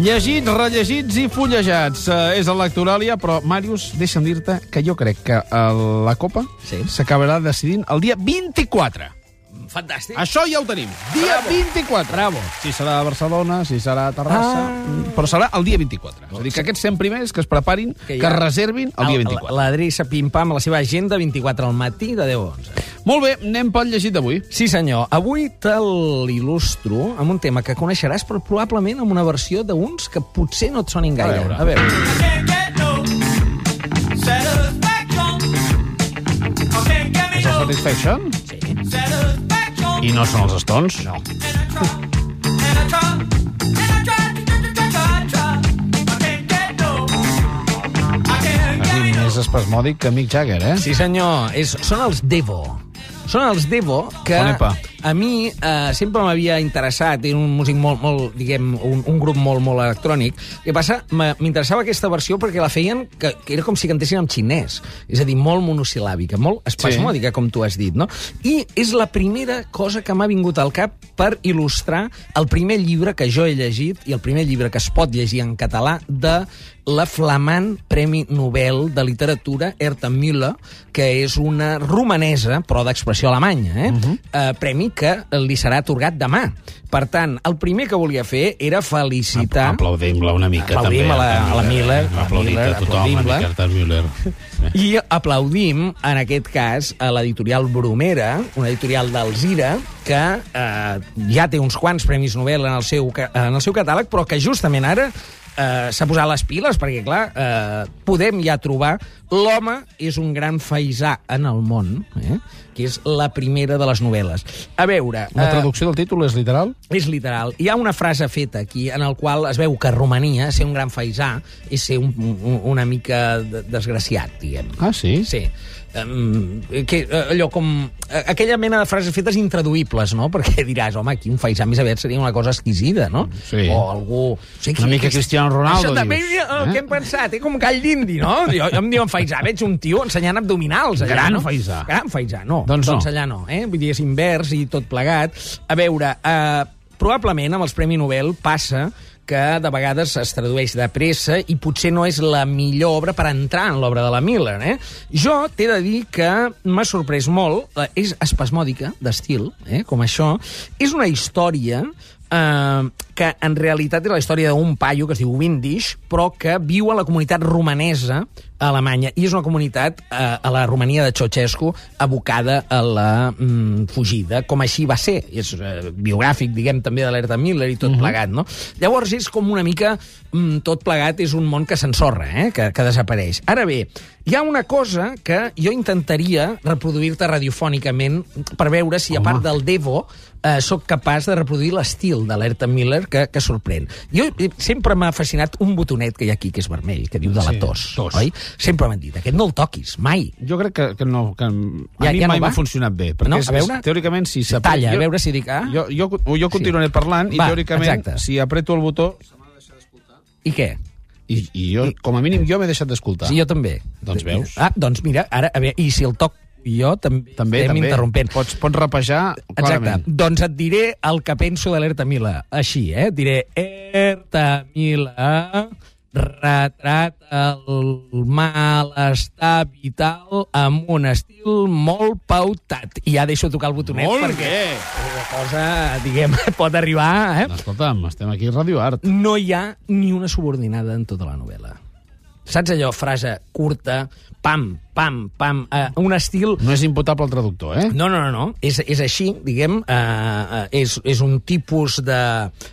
Llegits, rellegits i fullejats. Uh, és electoràlia, però, Màrius, deixa'm dir-te que jo crec que uh, la Copa Sí. s'acabarà decidint el dia 24. Fantàstic. Això ja ho tenim. Dia Bravo. 24. Bravo. Si serà a Barcelona, si serà a Terrassa... Ah. Però serà el dia 24. És a dir, que aquests 100 primers que es preparin, que, ja- reservin el dia 24. L'adreça pim-pam a la seva agenda 24 al matí de 10 a 11. Molt bé, anem pel llegit d'avui. Sí, senyor. Avui te l'il·lustro amb un tema que coneixeràs, però probablement amb una versió d'uns que potser no et sonin gaire. veure. A veure. get me És el no Satisfaction? satisfaction. I no són els Stones? No. És més espasmòdic que Mick Jagger, eh? Sí, senyor. És, són els Devo. Són els Devo que Onepa. A mi eh, sempre m'havia interessat. Era un músic molt, molt diguem, un, un grup molt, molt electrònic. El que passa, m'interessava aquesta versió perquè la feien que, que era com si cantessin en xinès. És a dir, molt monosil·làbica, molt espasmòdica, sí. com tu has dit, no? I és la primera cosa que m'ha vingut al cap per il·lustrar el primer llibre que jo he llegit i el primer llibre que es pot llegir en català de la flamant Premi Nobel de Literatura Herta Müller, que és una romanesa, però d'expressió alemanya, eh? Uh -huh. eh, premi que li serà atorgat demà. Per tant, el primer que volia fer era felicitar... Aplaudim-la una mica, Aplaudim també. a la- a la Miller, a Aplaudim Miller, a tothom, a. Miquel Müller. I aplaudim, en aquest cas, a l'editorial Bromera, una editorial d'Alzira, que eh, ja té uns quants Premis Nobel en el seu, en el seu catàleg, però que justament ara eh, s'ha posat les piles, perquè, clar, eh, podem ja trobar l'home és un gran faisà en el món, eh? que és la primera de les novel·les. A veure... La eh, traducció del títol és literal? és literal. Hi ha una frase feta aquí en el qual es veu que Romania, ser un gran faisà, és ser un, un, una mica de- desgraciat, diguem. Ah, sí? Sí. Um, que, eh, allò com... eh, Aquella mena de frases fetes intraduïbles, no? Perquè diràs, home, aquí un faisà més aviat seria una cosa exquisida, no? Sí. O algú... O sigui, Una mica Cristiano Ronaldo, Això també dius, el eh? que hem pensat, eh? com gall d'indi, no? Jo, jo em diuen faisà, veig un tio ensenyant abdominals allà, Gran no? faisà. Gran faisà, no. Doncs no. doncs allà no, eh? Vull dir, és invers i tot plegat. A veure, eh, probablement amb els Premi Nobel passa que de vegades es tradueix de pressa i potser no és la millor obra per entrar en l'obra de la Miller. Eh? Jo t'he de dir que m'ha sorprès molt, eh, és espasmòdica, d'estil, eh? com això. És una història eh, que en realitat és la història d'un paio que es diu Windisch, però que viu a la comunitat romanesa a Alemanya. I és una comunitat eh, a la Romania de Ceausescu abocada a la mm, fugida, com així va ser. És eh, biogràfic, diguem, també de l'Herta Miller i tot plegat, no? Llavors és com una mica... Mm, tot plegat és un món que s'ensorra, eh? que, que desapareix. Ara bé, hi ha una cosa que jo intentaria reproduir-te radiofònicament per veure si, a part del Devo, eh, sóc capaç de reproduir l'estil de l'Herta Miller que, que sorprèn. Jo eh, sempre m'ha fascinat un botonet que hi ha aquí, que és vermell, que diu de la Sí, tos, tos. oi? Sempre m'han dit, aquest no el toquis, mai. Jo crec que, que no... Que a Ja- mi ja no mai va? m'ha funcionat bé. Perquè No? és, A veure? és, teòricament, si s'apre- Talla, a jo- veure si dic A. Jo, jo, jo continuaré parlant i Va, teòricament, exacte. si apreto el botó... I què? I, i jo, com a mínim, jo m'he deixat d'escoltar. Sí, jo també. Doncs veus. Ah, doncs mira, ara, a veure, i si el toc jo també, També, estem també. interrompent. Pots, pots rapejar Exacte. clarament. Doncs et diré el que penso de l'Herta Mila. Així, eh? Diré, Herta Mila retrata el malestar vital amb un estil molt pautat. I ja deixo tocar el botonet Molt perquè bé. la cosa, diguem, pot arribar... Eh? No, escolta'm, estem aquí a Radio Art. no hi ha ni una subordinada en tota la novel·la. Saps allò, frase curta, pam, pam, pam, eh, un estil... No és imputable al traductor, eh? No, no, no, no. És, és així, diguem, eh, eh, és, és un tipus de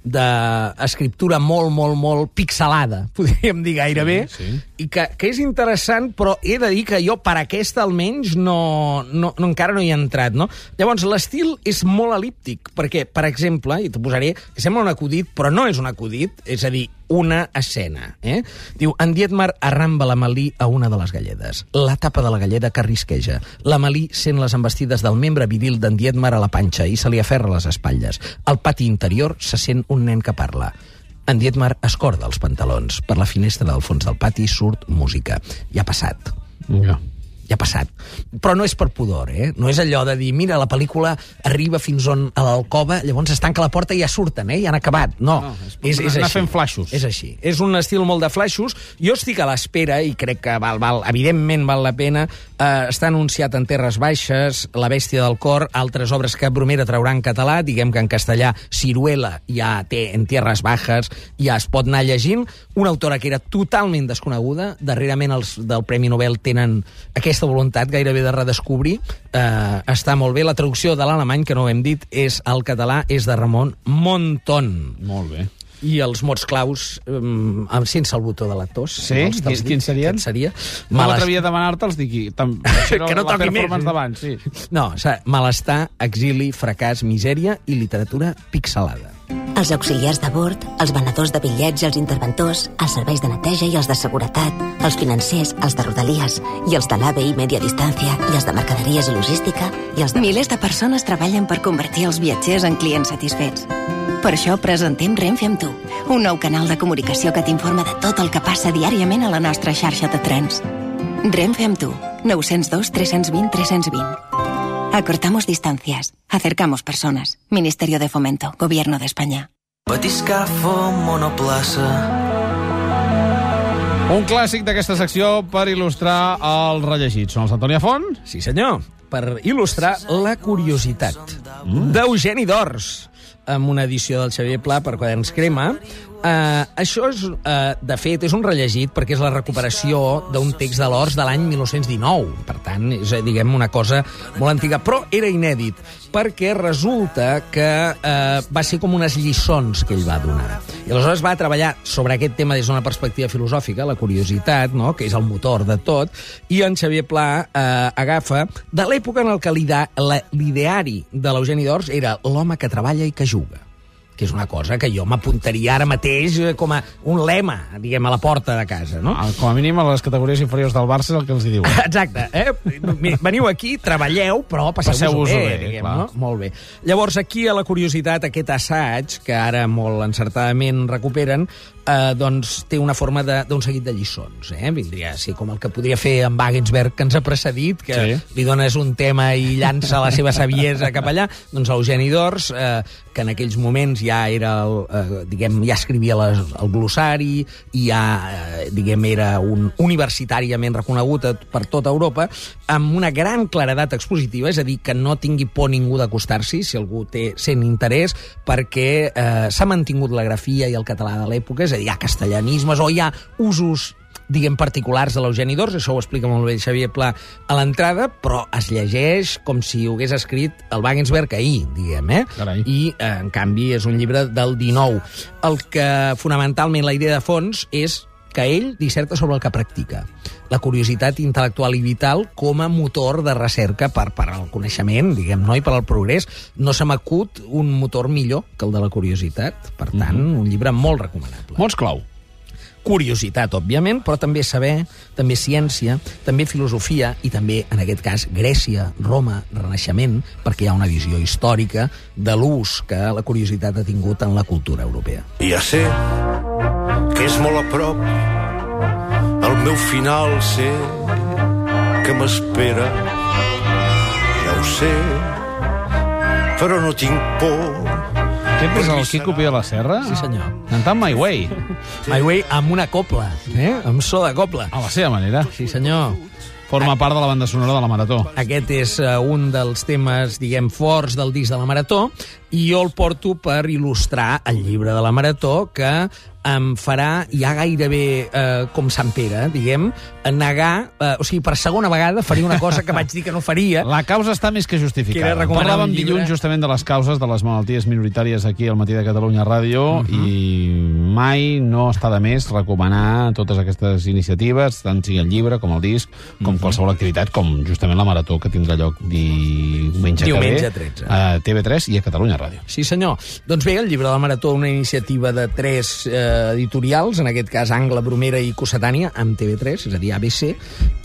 d'escriptura molt, molt, molt pixelada, podríem dir gairebé, Sí, sí. i que, que és interessant, però he de dir que jo per aquesta almenys no, no, no encara no hi he entrat, no? Llavors, l'estil és molt elíptic, perquè, per exemple, i t'ho posaré, sembla un acudit, però no és un acudit, és a dir, una escena. Eh? Diu, en Dietmar arramba la Malí a una de les galledes. La tapa de la galleda que risqueja. La Malí sent les embestides del membre viril d'en Dietmar a la panxa i se li aferra les espatlles. Al pati interior se sent un nen que parla. En Dietmar escorda els pantalons. Per la finestra del fons del pati surt música. Ja ha passat. Ja. Ja ha passat. Però no és per pudor, eh? No és allò de dir, mira, la pel·lícula arriba fins on a l'alcova, llavors es tanca la porta i ja surten, eh? Ja han acabat. No, No, és anar fent flaixos. És així. És un estil molt de flaixos. Jo estic a l'espera i crec que val, val, evidentment val la pena. Eh, està anunciat en Terres Baixes, La bèstia del cor, altres obres que Bromera traurà en català, diguem que en castellà Ciruela ja té en Tierras Bajas, ja es pot anar llegint. Una autora que era totalment desconeguda, darrerament els del Premi Nobel tenen aquesta voluntat gairebé de redescobrir. Eh, està molt bé. La traducció de l'alemany, que no ho hem dit, és al català, és de Ramon Monton. Molt bé. I els mots claus, um, sense el botó de la tos. Sí? Quins- dic. quins serien? Aquest seria... No Malest- m'atrevia a demanar-te'ls, dic... Tam... Que no toqui més. d'abans, sí. No, o sigui, malestar, exili, fracàs, misèria i literatura pixelada. Els auxiliars de bord, els venedors de bitllets i els interventors, els serveis de neteja i els de seguretat, els financers, els de rodalies i els de l'AVE i Media Distància i els de mercaderies i logística i els de... Milers de persones treballen per convertir els viatgers en clients satisfets. Per això presentem Renfe amb tu, un nou canal de comunicació que t'informa de tot el que passa diàriament a la nostra xarxa de trens. Renfe amb tu, 902 320 320. Acortamos distancias, acercamos personas. Ministerio de Fomento, Gobierno de España. Batiscafo, monoplaça... Un clàssic d'aquesta secció per il·lustrar els rellegits. Són els Antònia Font? Sí, senyor. Per il·lustrar la curiositat d'Eugeni d'Ors, amb una edició del Xavier Pla per Quaderns Crema. Uh, això, és, uh, de fet, és un rellegit perquè és la recuperació d'un text de l'Ors de l'any 1919. Per tant, és, eh, diguem, una cosa molt antiga. Però era inèdit, perquè resulta que uh, va ser com unes lliçons que ell va donar. I aleshores va treballar sobre aquest tema des d'una perspectiva filosòfica, la curiositat, no? que és el motor de tot, i en Xavier Pla eh, agafa de l'època en el la- l'ideari de l'Eugeni d'Ors era l'home que treballa i que juga que és una cosa que jo m'apuntaria ara mateix eh, com a un lema, diguem, a la porta de casa, no? Ah, Com a mínim a les categories inferiors del Barça és el que els hi diuen. Exacte, eh? Veniu aquí, treballeu, però passeu-vos-ho Passeu-vos-ho bé, bé, diguem, clar. no? Molt bé. Llavors, aquí a la curiositat, aquest assaig, que ara molt encertadament recuperen, eh, doncs té una forma de- d'un seguit de lliçons. Eh? Vindria a ser com el que podria fer en Wagensberg, que ens ha precedit, que Sí. li dones un tema i llança la seva saviesa cap allà. Doncs l'Eugeni d'Ors, eh, que en aquells moments ja era, el, eh, diguem, ja escrivia les, el glossari i ja, eh, diguem, era un universitàriament reconegut per tota Europa, amb una gran claredat expositiva, és a dir, que no tingui por ningú d'acostar-s'hi, si algú té sent interès, perquè eh, s'ha mantingut la grafia i el català de l'època, és a dir, hi ha castellanismes o hi ha usos diguem, particulars de l'Eugeni d'Ors, això ho explica molt bé Xavier Pla a l'entrada, però es llegeix com si ho hagués escrit el Wagensberg ahir, diguem, eh? Carai. I, eh, en canvi, és un llibre del 19. El que, fonamentalment, la idea de fons és que ell disserta sobre el que practica. La curiositat intel·lectual i vital com a motor de recerca per, per al coneixement, diguem, no? i per al progrés. No se m'acut un motor millor que el de la curiositat. Per tant, un llibre molt recomanable Mots clau. Curiositat, òbviament, però també saber, també ciència, també filosofia i també, en aquest cas, Grècia, Roma, Renaixement, perquè hi ha una visió històrica de l'ús que la curiositat ha tingut en la cultura europea. Ja sé que és molt a prop el meu final sé que m'espera ja ho sé però no tinc por Aquest és el Quico Pia la Serra? Sí, senyor. Cantant My Way, My Way amb una copla, eh? amb so de copla. a la seva manera. Sí, senyor. Forma part de la banda sonora de la Marató. Aquest és uh, un dels temes, diguem, forts del disc de la Marató, i jo el porto per il·lustrar el llibre de la Marató, que em farà ja gairebé eh, com Sant Pere, diguem, negar, eh, o sigui, per segona vegada faria una cosa que vaig dir que no faria. La causa està més que Que justificada. recomanar Parlàvem dilluns justament de les causes de les malalties minoritàries aquí al Matí de Catalunya Ràdio i mai no està de més recomanar totes aquestes iniciatives, tant sigui el llibre com el disc, com qualsevol activitat, com justament la Marató que tindrà lloc diumenge, Diumenge que ve 13. a TV3 i a Catalunya Ràdio. Sí, senyor. Doncs bé, el llibre de la Marató, una iniciativa de tres eh, editorials, en aquest cas Angla, Bromera i Cossetània, amb TV3, és a dir, ABC,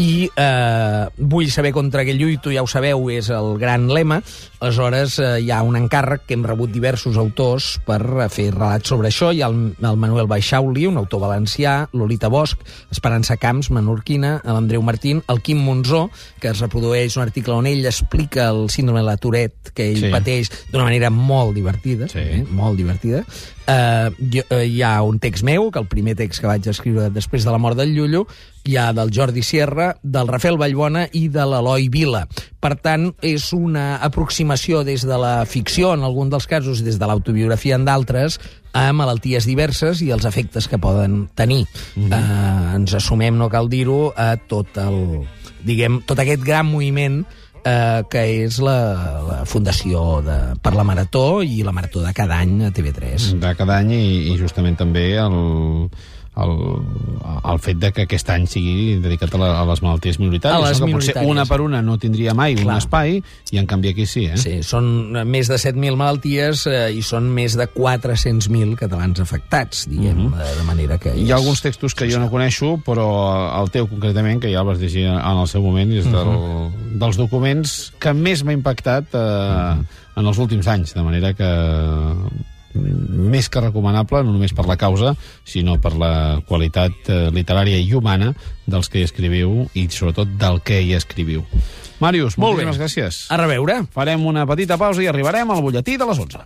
i eh, vull saber contra què lluito, ja ho sabeu, és el gran lema. Aleshores, eh, hi ha un encàrrec que hem rebut diversos autors per eh, fer relats sobre això. Hi ha el, el Manuel Baixauli, un autor valencià, Lolita Bosch, Esperança Camps, menorquina, l'Andreu Martín, el Quim Monzó, que es reprodueix un article on ell explica el síndrome de la Tourette que ell Sí. sí. pateix d'una manera molt divertida, Sí. eh, molt divertida. Uh, jo, uh, hi ha un text meu, que el primer text que vaig escriure després de la mort del Llullo, hi ha del Jordi Sierra, del Rafael Vallbona i de l'Eloi Vila. Per tant, és una aproximació des de la ficció, en algun dels casos, des de l'autobiografia en d'altres, a malalties diverses i els efectes que poden tenir. Mm -hmm. uh, ens assumem, no cal dir-ho, a tot el diguem, tot aquest gran moviment eh, que és la, la Fundació de, per la Marató i la Marató de cada any a TV3. de cada any i, i justament també el, el, el fet de que aquest any sigui dedicat a, la, a les malalties minoritàries. A les no? que potser minoritàries. una per una no tindria mai un Clar. espai i en canvi aquí sí, eh? Sí, són més de 7.000 malalties eh, i són més de 400.000 catalans afectats, diguem, de, de manera que... Hi ha alguns textos que jo no coneixo, però el teu concretament, que ja el vas llegir en el seu moment, és del, dels documents que més m'ha impactat eh, en els últims anys, de manera que mm, més que recomanable, no només per la causa, sinó per la qualitat eh, literària i humana dels que hi escriviu i sobretot del que hi escriviu. Màrius, Molt bé. moltíssimes gràcies. A reveure. Farem una petita pausa i arribarem al butlletí de les 11.